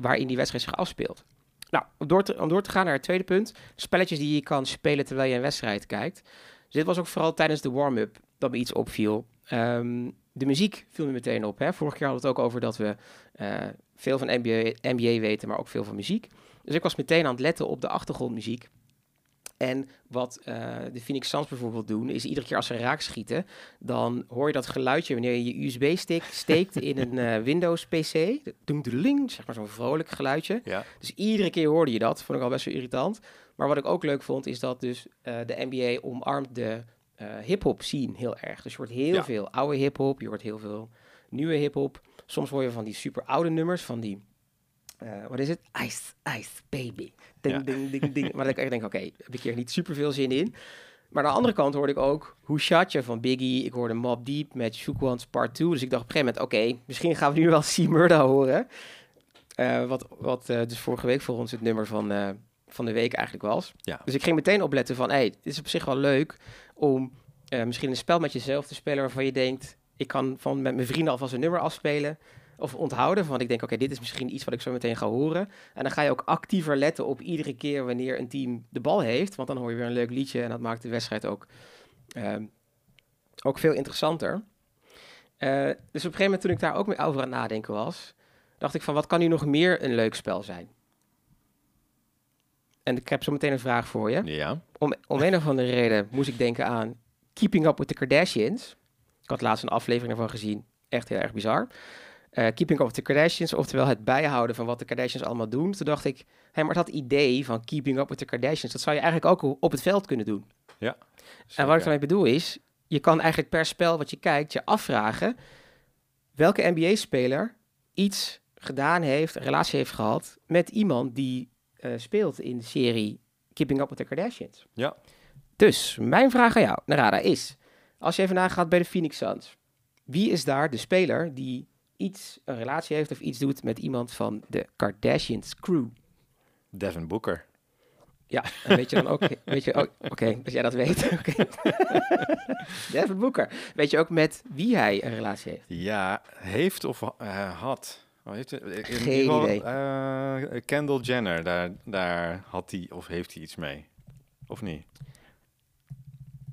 waarin die wedstrijd zich afspeelt. Nou, om door, te, om door te gaan naar het tweede punt. Spelletjes die je kan spelen terwijl je een wedstrijd kijkt. Dus dit was ook vooral tijdens de warm-up dat me iets opviel. Ehm, de muziek viel me meteen op. Hè? Vorig jaar hadden we het ook over dat we eh, veel van NBA, NBA weten, maar ook veel van muziek. Dus ik was meteen aan het letten op de achtergrondmuziek. En wat eh, de Phoenix Suns bijvoorbeeld doen, is iedere keer als ze raak schieten, dan hoor je dat geluidje wanneer je je USB-stick steekt in een eh, Windows-PC. Doem zeg maar zo'n vrolijk geluidje. Ja. Dus iedere keer hoorde je dat. Vond ik al best wel irritant. Maar wat ik ook leuk vond, is dat dus de NBA omarmt de hip-hop scene heel erg. Dus je hoort heel Ja. veel oude hip-hop, je hoort heel veel nieuwe hip-hop. Soms hoor je van die super oude nummers, van die. eh, wat is het? Ice, Ice Baby. Ding, Ja. ding, ding, ding. (laughs) Maar ik echt denk, oké, heb ik hier niet super veel zin in. Maar aan de andere kant hoorde ik ook Who Shot van Biggie. Ik hoorde Mob Deep met Shook Part 2. Dus ik dacht op een gegeven moment, oké, misschien gaan we nu wel (laughs) C Murda horen. Eh, wat wat eh, dus vorige week voor ons het nummer van, eh, van de week eigenlijk was. Ja. Dus ik ging meteen opletten van, hey, dit is op zich wel leuk om eh, misschien een spel met jezelf te spelen waarvan je denkt, ik kan van met mijn vrienden alvast een nummer afspelen of onthouden. Van ik denk, oké, dit is misschien iets wat ik zo meteen ga horen. En dan ga je ook actiever letten op iedere keer wanneer een team de bal heeft. Want dan hoor je weer een leuk liedje en dat maakt de wedstrijd ook, ehm, ook veel interessanter. Eh, dus op een gegeven moment toen ik daar ook mee over aan het nadenken was, dacht ik van wat kan nu nog meer een leuk spel zijn? En ik heb zo meteen een vraag voor je. Ja. Om, om een of andere reden moest ik denken aan Keeping Up with the Kardashians. Ik had laatst een aflevering ervan gezien. Echt heel erg bizar. Eh, Keeping Up with the Kardashians, oftewel het bijhouden van wat de Kardashians allemaal doen. Toen dacht ik, hé, maar dat idee van Keeping Up with the Kardashians, dat zou je eigenlijk ook op het veld kunnen doen. En wat ik daarmee bedoel is, je kan eigenlijk per spel wat je kijkt je afvragen welke NBA-speler iets gedaan heeft, een relatie heeft gehad met iemand die eh, speelt in de serie Keeping Up with the Kardashians. Ja. Dus mijn vraag aan jou, Narada, is: als je even nagaat bij de Phoenix Suns, wie is daar de speler die iets, een relatie heeft of iets doet met iemand van de Kardashians crew? Devin Booker. Ja, en weet je dan ook, (laughs) weet je ook, oké, als jij dat weet, oké. (laughs) Devin Booker. Weet je ook met wie hij een relatie heeft? Ja, heeft of eh, had. Oh, heeft, in Geen geval, idee. eh, Kendall Jenner, daar, daar had hij of heeft hij iets mee. Of niet?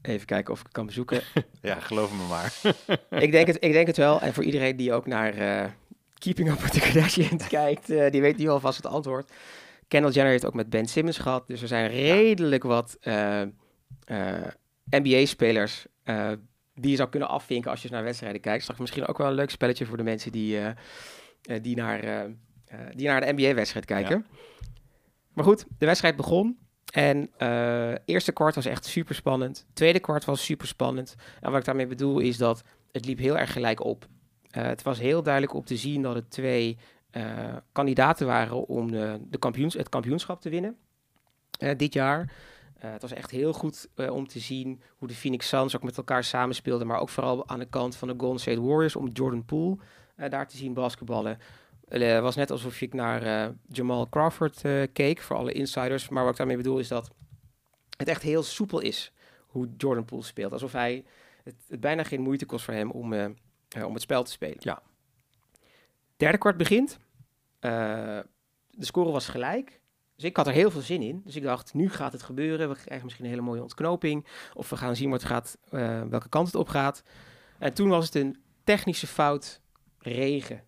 Even kijken of ik kan bezoeken. (laughs) Ja, geloof me maar. (laughs) ik, denk het, ik denk het wel. En voor iedereen die ook naar eh, Keeping Up with the Kardashians (laughs) kijkt, eh, die weet nu alvast het antwoord. Kendall Jenner heeft ook met Ben Simmons gehad. Dus er zijn redelijk wat NBA-spelers die je zou kunnen afvinken als je naar wedstrijden kijkt. Straks misschien ook wel een leuk spelletje voor de mensen die, die, naar, eh, eh, die naar de NBA-wedstrijd kijken. Maar goed, de wedstrijd begon. En eh eerste kwart was echt super spannend. Tweede kwart was super spannend. En wat ik daarmee bedoel is dat het liep heel erg gelijk op. Eh, het was heel duidelijk op te zien dat het twee eh, kandidaten waren om de, de kampioens, het kampioenschap te winnen eh, dit jaar. Eh, het was echt heel goed eh, om te zien hoe de Phoenix Suns ook met elkaar samenspeelden. Maar ook vooral aan de kant van de Golden State Warriors om Jordan Poole eh, daar te zien basketballen. Het eh, was net alsof ik naar eh, Jamal Crawford eh, keek, voor alle insiders. Maar wat ik daarmee bedoel is dat het echt heel soepel is hoe Jordan Poole speelt. Alsof hij het, het bijna geen moeite kost voor hem om, eh, eh, om het spel te spelen. Ja. Derde kwart begint. Eh, de score was gelijk. Dus ik had er heel veel zin in. Dus ik dacht, nu gaat het gebeuren. We krijgen misschien een hele mooie ontknoping. Of we gaan zien wat het gaat, eh, welke kant het op gaat. En toen was het een technische fout regen.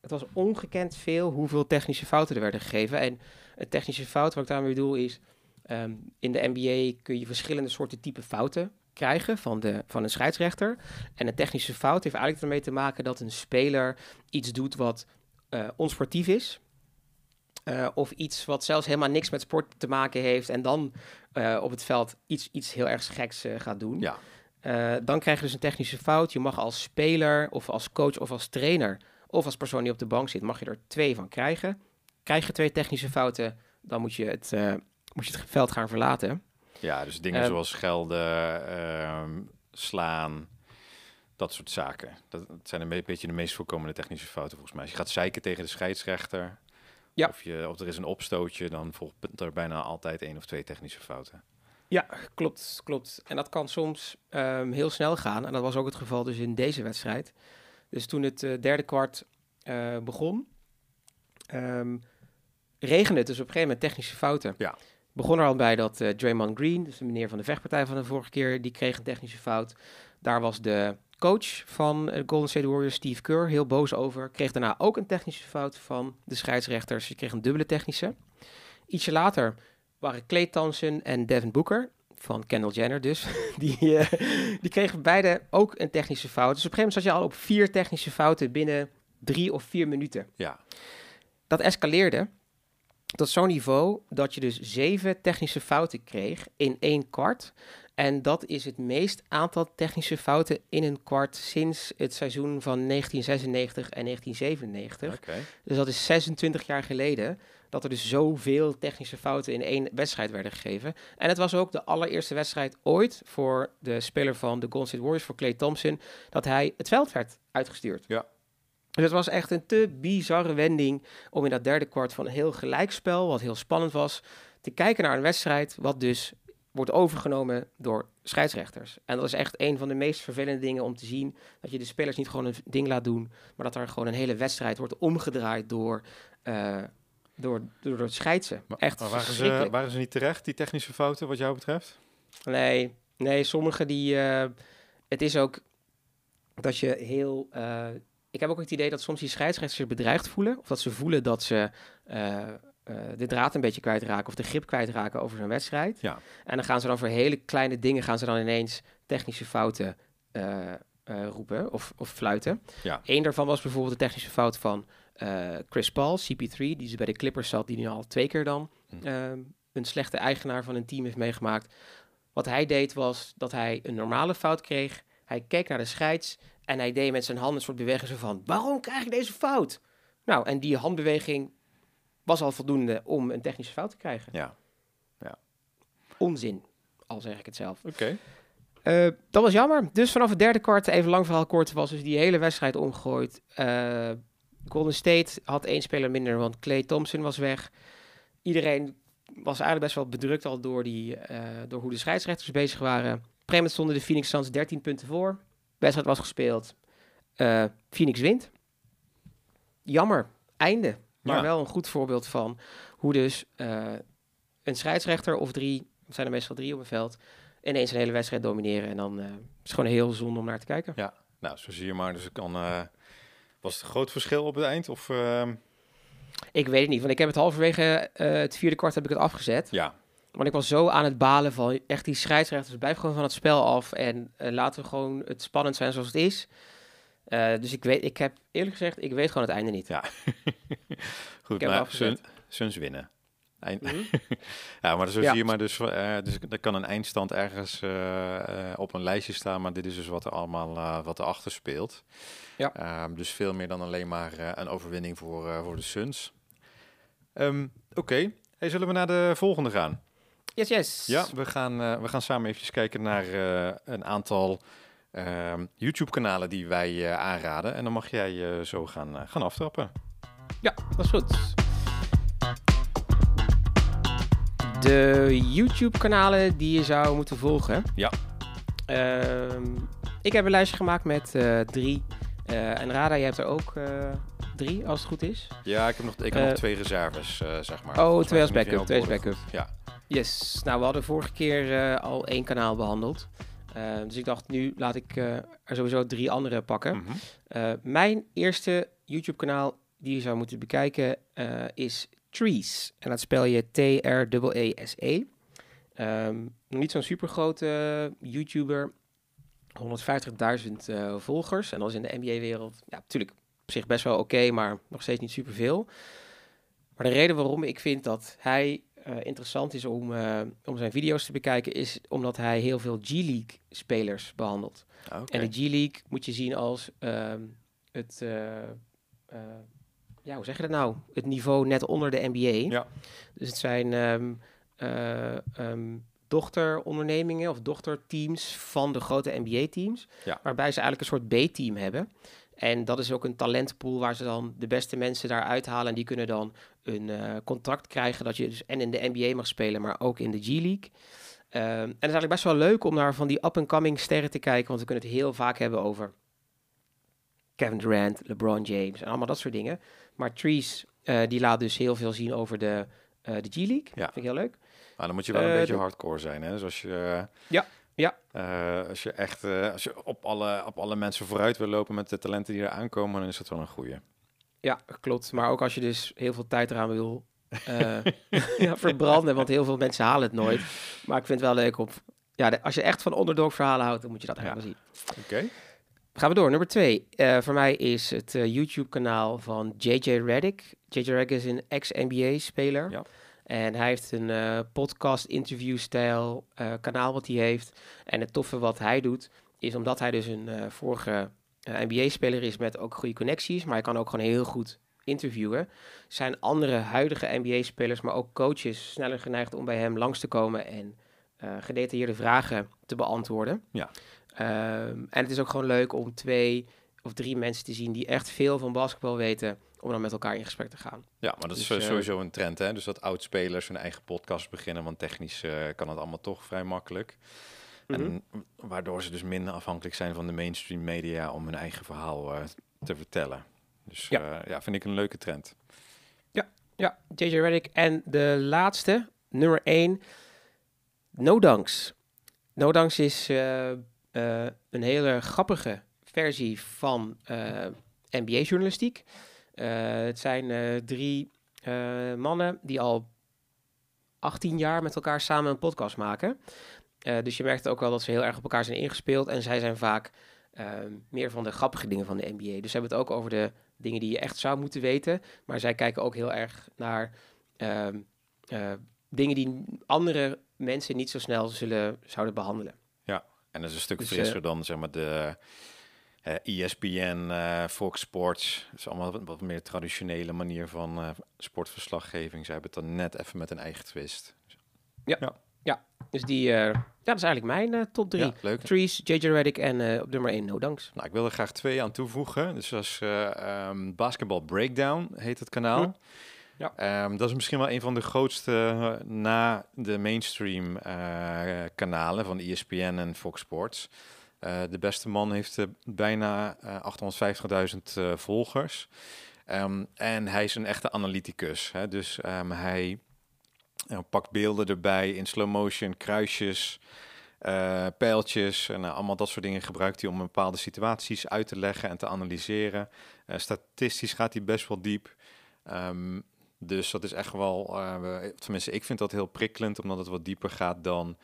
Het was ongekend veel hoeveel technische fouten er werden gegeven. En een technische fout, wat ik daarmee bedoel, is... ehm, in de NBA kun je verschillende soorten type fouten krijgen van, de, van een scheidsrechter. En een technische fout heeft eigenlijk ermee te maken dat een speler iets doet wat eh, onsportief is. Eh, of iets wat zelfs helemaal niks met sport te maken heeft. En dan eh, op het veld iets, iets heel erg geks gaat doen. Ja. Eh, dan krijg je dus een technische fout. Je mag als speler of als coach of als trainer of als persoon die op de bank zit, mag je er twee van krijgen. Krijg je twee technische fouten, dan moet je het, eh, moet je het veld gaan verlaten. Ja, dus dingen Eh, zoals schelden, ehm, slaan, dat soort zaken. Dat, dat zijn een be- beetje de meest voorkomende technische fouten volgens mij. Als je gaat zeiken tegen de scheidsrechter, Ja. of, je, of er is een opstootje, dan volgt er bijna altijd één of twee technische fouten. Ja, klopt, klopt. En dat kan soms ehm, heel snel gaan. En dat was ook het geval dus in deze wedstrijd. Dus toen het eh, derde kwart eh, begon, ehm, regende het dus op een gegeven moment technische fouten. Ja. Begon er al bij dat eh, Draymond Green, dus de meneer van de vechtpartij van de vorige keer, die kreeg een technische fout. Daar was de coach van de Golden State Warriors, Steve Kerr, heel boos over. Kreeg daarna ook een technische fout van de scheidsrechters. Je kreeg een dubbele technische. Ietsje later waren Clay Thompson en Devin Booker, van Kendall Jenner dus, (laughs) die, eh, die kregen beide ook een technische fout. Dus op een gegeven moment zat je al op vier technische fouten binnen drie of vier minuten. Ja, Dat escaleerde tot zo'n niveau dat je dus zeven technische fouten kreeg in één kwart. En dat is het meest aantal technische fouten in een kwart sinds het seizoen van 1996 en 1997. oké. Dus dat is 26 jaar geleden dat er dus zoveel technische fouten in één wedstrijd werden gegeven. En het was ook de allereerste wedstrijd ooit voor de speler van de Golden State Warriors, voor Clay Thompson, dat hij het veld werd uitgestuurd. Ja. Dus het was echt een te bizarre wending om in dat derde kwart van een heel gelijkspel, wat heel spannend was, te kijken naar een wedstrijd wat dus wordt overgenomen door scheidsrechters. En dat is echt een van de meest vervelende dingen om te zien. Dat je de spelers niet gewoon een ding laat doen, maar dat er gewoon een hele wedstrijd wordt omgedraaid door, eh, door, door het scheidsen. Maar, echt maar waren, ze, waren ze niet terecht, die technische fouten, wat jou betreft? Nee, nee, sommige die. eh, het is ook dat je heel. eh, ik heb ook het idee dat soms die scheidsrechters zich bedreigd voelen. Of dat ze voelen dat ze eh, de draad een beetje kwijtraken of de grip kwijtraken over zo'n wedstrijd. Ja. En dan gaan ze dan voor hele kleine dingen gaan ze dan ineens technische fouten roepen of, of fluiten. Ja. Eén daarvan was bijvoorbeeld de technische fout van eh, Chris Paul, CP3, die dus bij de Clippers zat, die nu al twee keer dan Hm. ehm, een slechte eigenaar van een team heeft meegemaakt. Wat hij deed was dat hij een normale fout kreeg. Hij keek naar de scheids en hij deed met zijn handen een soort beweging van... waarom krijg ik deze fout? Nou, en die handbeweging was al voldoende om een technische fout te krijgen. Ja, Onzin, al zeg ik het zelf. oké. Eh, dat was jammer. Dus vanaf het derde kwart, even lang verhaal kort, was dus die hele wedstrijd omgegooid. Golden State had één speler minder, want Clay Thompson was weg. Iedereen was eigenlijk best wel bedrukt al door, die, eh, door hoe de scheidsrechters bezig waren. Op een gegeven moment stonden de Phoenix Suns 13 punten voor. Wedstrijd was gespeeld. Eh, Phoenix wint. Jammer. Einde. Maar Ja. wel een goed voorbeeld van hoe dus eh, een scheidsrechter of drie, zijn er meestal drie op een veld, ineens een hele wedstrijd domineren. En dan is het gewoon heel zonde om naar te kijken. Nou, zo zie je maar. Dus ik kan... was het een groot verschil op het eind? Of, ehm, Ik weet het niet, want ik heb het halverwege eh, het vierde kwart heb ik het afgezet. ja, Want ik was zo aan het balen van echt die scheidsrechters, blijf gewoon van het spel af en eh, laten we gewoon het spannend zijn zoals het is. Eh, dus ik weet, ik heb eerlijk gezegd, ik weet gewoon het einde niet. Ja. (laughs) goed. Maar Suns winnen. Eind, Mhm. (laughs) Ja, maar zo Ja. zie je maar dus, eh, dus er kan een eindstand ergens eh, eh, op een lijstje staan, maar dit is dus wat er allemaal wat erachter speelt. Ja. Ehm, dus veel meer dan alleen maar een overwinning voor, voor de Suns. Ehm, Oké, hey, zullen we naar de volgende gaan? Yes, yes. Ja, we gaan, we gaan samen even kijken naar een aantal ehm, YouTube-kanalen die wij aanraden. En dan mag jij zo gaan, gaan aftrappen. Ja, dat is goed. De YouTube-kanalen die je zou moeten volgen. Ja. Ehm, ik heb een lijstje gemaakt met eh, drie. Eh, en Rada, je hebt er ook eh, drie als het goed is. Ja, ik heb nog, ik heb nog twee reserves, zeg maar. Oh, twee als backup, twee als backup. Ja, Yes, nou we hadden vorige keer al één kanaal behandeld. Eh, dus ik dacht, nu laat ik er sowieso drie andere pakken. Mhm. Mijn eerste YouTube-kanaal die je zou moeten bekijken is Trees. En dat spel je T-R-E-E-S-E. Ehm, nog niet zo'n super grote YouTuber. 150.000 eh, volgers. En dat is in de NBA-wereld ja, natuurlijk op zich best wel oké, maar nog steeds niet superveel. Maar de reden waarom ik vind dat hij eh, interessant is om, eh, om zijn video's te bekijken, is omdat hij heel veel G-League spelers behandelt. Ah. En de G-League moet je zien als ehm, het, ja, hoe zeg je dat nou? Het niveau net onder de NBA. Ja. Dus het zijn ehm, eh, ehm, dochterondernemingen of dochterteams van de grote NBA-teams. Ja. Waarbij ze eigenlijk een soort B-team hebben. En dat is ook een talentpool waar ze dan de beste mensen daar uithalen. En die kunnen dan een eh, contract krijgen dat je dus en in de NBA mag spelen, maar ook in de G-League. Ehm, en het is eigenlijk best wel leuk om naar van die up-and-coming sterren te kijken, want we kunnen het heel vaak hebben over Kevin Durant, LeBron James en allemaal dat soort dingen. Maar Trees, eh, die laat dus heel veel zien over de, eh, de G-League. Ja. Vind ik heel leuk. Maar dan moet je wel een Eh, beetje de- hardcore zijn, hè? Dus als je... Ja, ja. als je echt als je op, alle, op alle mensen vooruit wil lopen met de talenten die er aankomen, dan is dat wel een goeie. Ja, klopt. Maar ook als je dus heel veel tijd eraan wil (laughs) (laughs) ja, verbranden, want heel veel mensen halen het nooit. Maar ik vind het wel leuk om... Ja, de- als je echt van underdog verhalen houdt, dan moet je dat Ja. wel zien. Oké. Gaan we door. Nummer twee. Eh, voor mij is het eh, YouTube-kanaal van JJ Redick. JJ Redick is een ex-NBA-speler. Ja. En hij heeft een eh, podcast-interview-stijl kanaal wat hij heeft. En het toffe wat hij doet, is omdat hij dus een vorige NBA-speler is met ook goede connecties, maar hij kan ook gewoon heel goed interviewen, zijn andere huidige NBA-spelers, maar ook coaches sneller geneigd om bij hem langs te komen en gedetailleerde vragen te beantwoorden. Ja. Ehm, en het is ook gewoon leuk om twee of drie mensen te zien die echt veel van basketbal weten, om dan met elkaar in gesprek te gaan. Ja, maar dat is Dus, eh, sowieso een trend, hè? Dus dat oud-spelers hun eigen podcast beginnen, want technisch eh, kan het allemaal toch vrij makkelijk. Mhm. En waardoor ze dus minder afhankelijk zijn van de mainstream media om hun eigen verhaal eh, te vertellen. Dus Ja. ja. ja, vind ik een leuke trend. Ja, JJ Redick. En de laatste, nummer 1, No Dunks. No Dunks is eh, eh, een hele grappige versie van eh, NBA-journalistiek. het zijn eh, drie eh, mannen die al 18 jaar met elkaar samen een podcast maken. Eh, dus je merkt ook wel dat ze heel erg op elkaar zijn ingespeeld. En zij zijn vaak eh, meer van de grappige dingen van de NBA. Dus ze hebben het ook over de dingen die je echt zou moeten weten. Maar zij kijken ook heel erg naar ehm, eh, dingen die andere mensen niet zo snel zullen, zouden behandelen. En dat is een stuk Dus, frisser dan zeg maar de eh ESPN, eh, Fox Sports. Het is allemaal wat, wat meer traditionele manier van eh, sportverslaggeving. Ze hebben het dan net even met een eigen twist. Dus die, eh, ja, dat is eigenlijk mijn eh, top drie. Ja, leuk. Trees, JJ Redick en eh, op nummer 1 No Dunks. Nou, ik wil er graag twee aan toevoegen. Dus dat is eh, ehm, Basketball Breakdown, heet het kanaal. Hm. Ja. Ehm, dat is misschien wel een van de grootste eh, na de mainstream eh, kanalen van ESPN en Fox Sports. Eh, de beste man heeft bijna eh 850.000 eh, volgers. Ehm, en hij is een echte analyticus. Hè? Dus ehm, hij pakt beelden erbij in slow motion, kruisjes, pijltjes en eh, allemaal dat soort dingen gebruikt hij om bepaalde situaties uit te leggen en te analyseren. Statistisch gaat hij best wel diep. Dus dat is echt wel, we- tenminste, ik vind dat heel prikkelend, omdat het wat dieper gaat dan,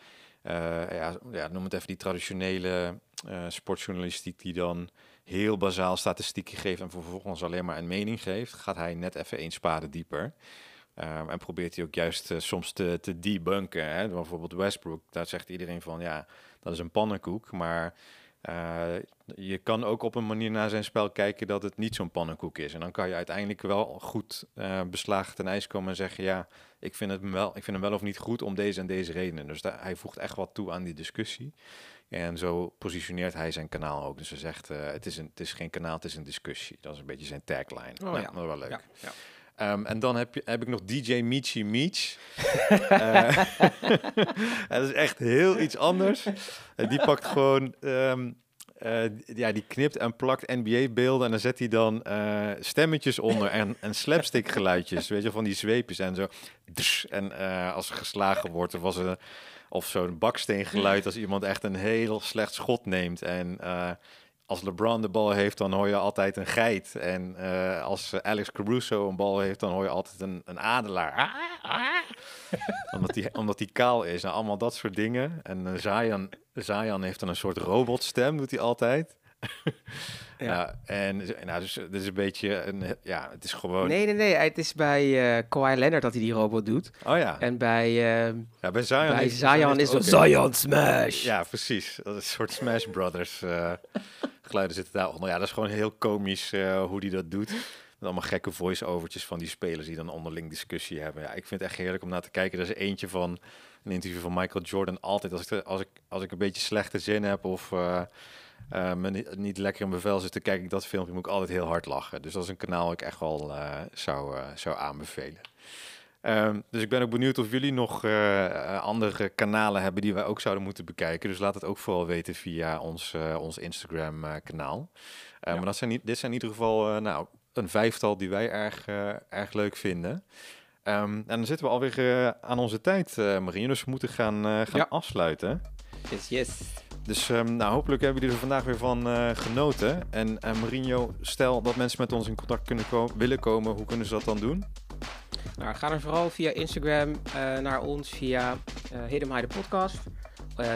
eh, ja, ja, noem het even die traditionele eh, sportjournalistiek die dan heel bazaal statistieken geeft en vervolgens alleen maar een mening geeft. Gaat hij net even één spade dieper. Ehm, en probeert hij ook juist soms te, te debunken. Hè? Bijvoorbeeld Westbrook, daar zegt iedereen van ja, dat is een pannenkoek. Maar eh, je kan ook op een manier naar zijn spel kijken dat het niet zo'n pannenkoek is. En dan kan je uiteindelijk wel goed eh, beslagen ten ijs komen en zeggen ja, ik vind, het wel, ik vind hem wel of niet goed om deze en deze redenen. Dus daar, hij voegt echt wat toe aan die discussie. En zo positioneert hij zijn kanaal ook. Dus hij zegt, eh, het, is een, het is geen kanaal, het is een discussie. Dat is een beetje zijn tagline. Oh, Nou, ja. Dat is wel leuk. Ja, ja. Ehm, en dan heb, je, heb ik nog DJ Michi Meech. (laughs) Eh, (laughs) dat is echt heel iets anders. En die pakt gewoon... ehm, eh, ja, die knipt en plakt NBA-beelden en dan zet hij dan eh, stemmetjes onder en, en slapstick geluidjes, weet je, van die zweepjes en zo. En eh, als er geslagen wordt, of, was er, of zo'n baksteengeluid als iemand echt een heel slecht schot neemt. En eh, als LeBron de bal heeft, dan hoor je altijd een geit. En eh, als Alex Caruso een bal heeft, dan hoor je altijd een, een adelaar. Ah, ah. (laughs) omdat hij omdat die kaal is. Nou, allemaal dat soort dingen. En uh, Zayan, Zayan heeft dan een soort robotstem, doet hij altijd. Ja. En nou, dus het is een beetje een, ja, het is gewoon. Nee, nee, nee. Het is bij eh Kawhi Leonard dat hij die robot doet. Oh ja. En bij, eh, ja bij Zion, bij heeft- Zion is het Zion Smash. Ja, precies. Dat is een soort Smash Brothers eh, (laughs) geluiden zitten daaronder. Ja, dat is gewoon heel komisch eh, hoe die dat doet. Met allemaal gekke voice-overtjes van die spelers die dan onderling discussie hebben. Ja, ik vind het echt heerlijk om naar te kijken. Er is eentje van een interview van Michael Jordan. Altijd als ik, als ik, als ik een beetje slechte zin heb of me niet, niet lekker in mijn vel zit, dan kijk ik dat filmpje, moet ik altijd heel hard lachen. Dus dat is een kanaal dat ik echt wel eh, zou, eh, zou aanbevelen. Ehm, dus ik ben ook benieuwd of jullie nog eh, eh, andere kanalen hebben die wij ook zouden moeten bekijken. Dus laat het ook vooral weten via ons, eh, ons Instagram eh, kanaal. Eh, Maar dat zijn, niet- dit zijn in ieder geval eh, nou, een vijftal die wij erg, eh, erg leuk vinden. Ehm, en dan zitten we alweer eh, aan onze tijd, eh Marien. Dus we moeten gaan, eh, gaan Ja. afsluiten. Yes, yes. Dus ehm, nou, hopelijk hebben jullie er vandaag weer van eh, genoten. En eh Marinho, stel dat mensen met ons in contact kunnen ko- willen komen, hoe kunnen ze dat dan doen? Nou, ga er vooral via Instagram eh, naar ons via High de podcast.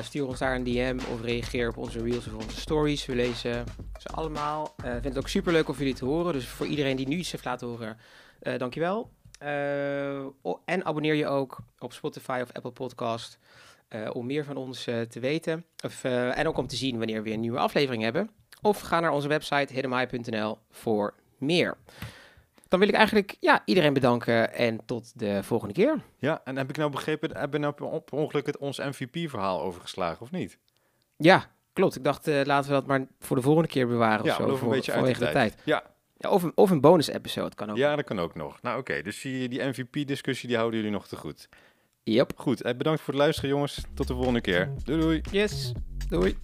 Stuur ons daar een DM of reageer op onze reels of onze stories. We lezen ze allemaal. Eh vind het ook super leuk om jullie te horen. Dus voor iedereen die nu iets heeft laten horen, eh dankjewel. En abonneer je ook op Spotify of Apple Podcast eh, om meer van ons eh, te weten. Of, eh, en ook om te zien wanneer we weer een nieuwe aflevering hebben. Of ga naar onze website hiddenhigh.nl voor meer. Dan wil ik eigenlijk ja, iedereen bedanken en tot de volgende keer. Ja, en heb ik nou begrepen, heb je nou per ongeluk het ons MVP-verhaal overgeslagen of niet? Ja, klopt. Ik dacht, laten we dat maar voor de volgende keer bewaren ja, of zo. we voor, een beetje uit vanwege de tijd. Ja, Ja, of, een, of een bonus-episode kan ook. ja, dat kan ook nog. Nou oké, dus die, die MVP-discussie die houden jullie nog te goed. Yep. Goed, eh, bedankt voor het luisteren jongens. Tot de volgende keer. Doei doei. Yes, doei.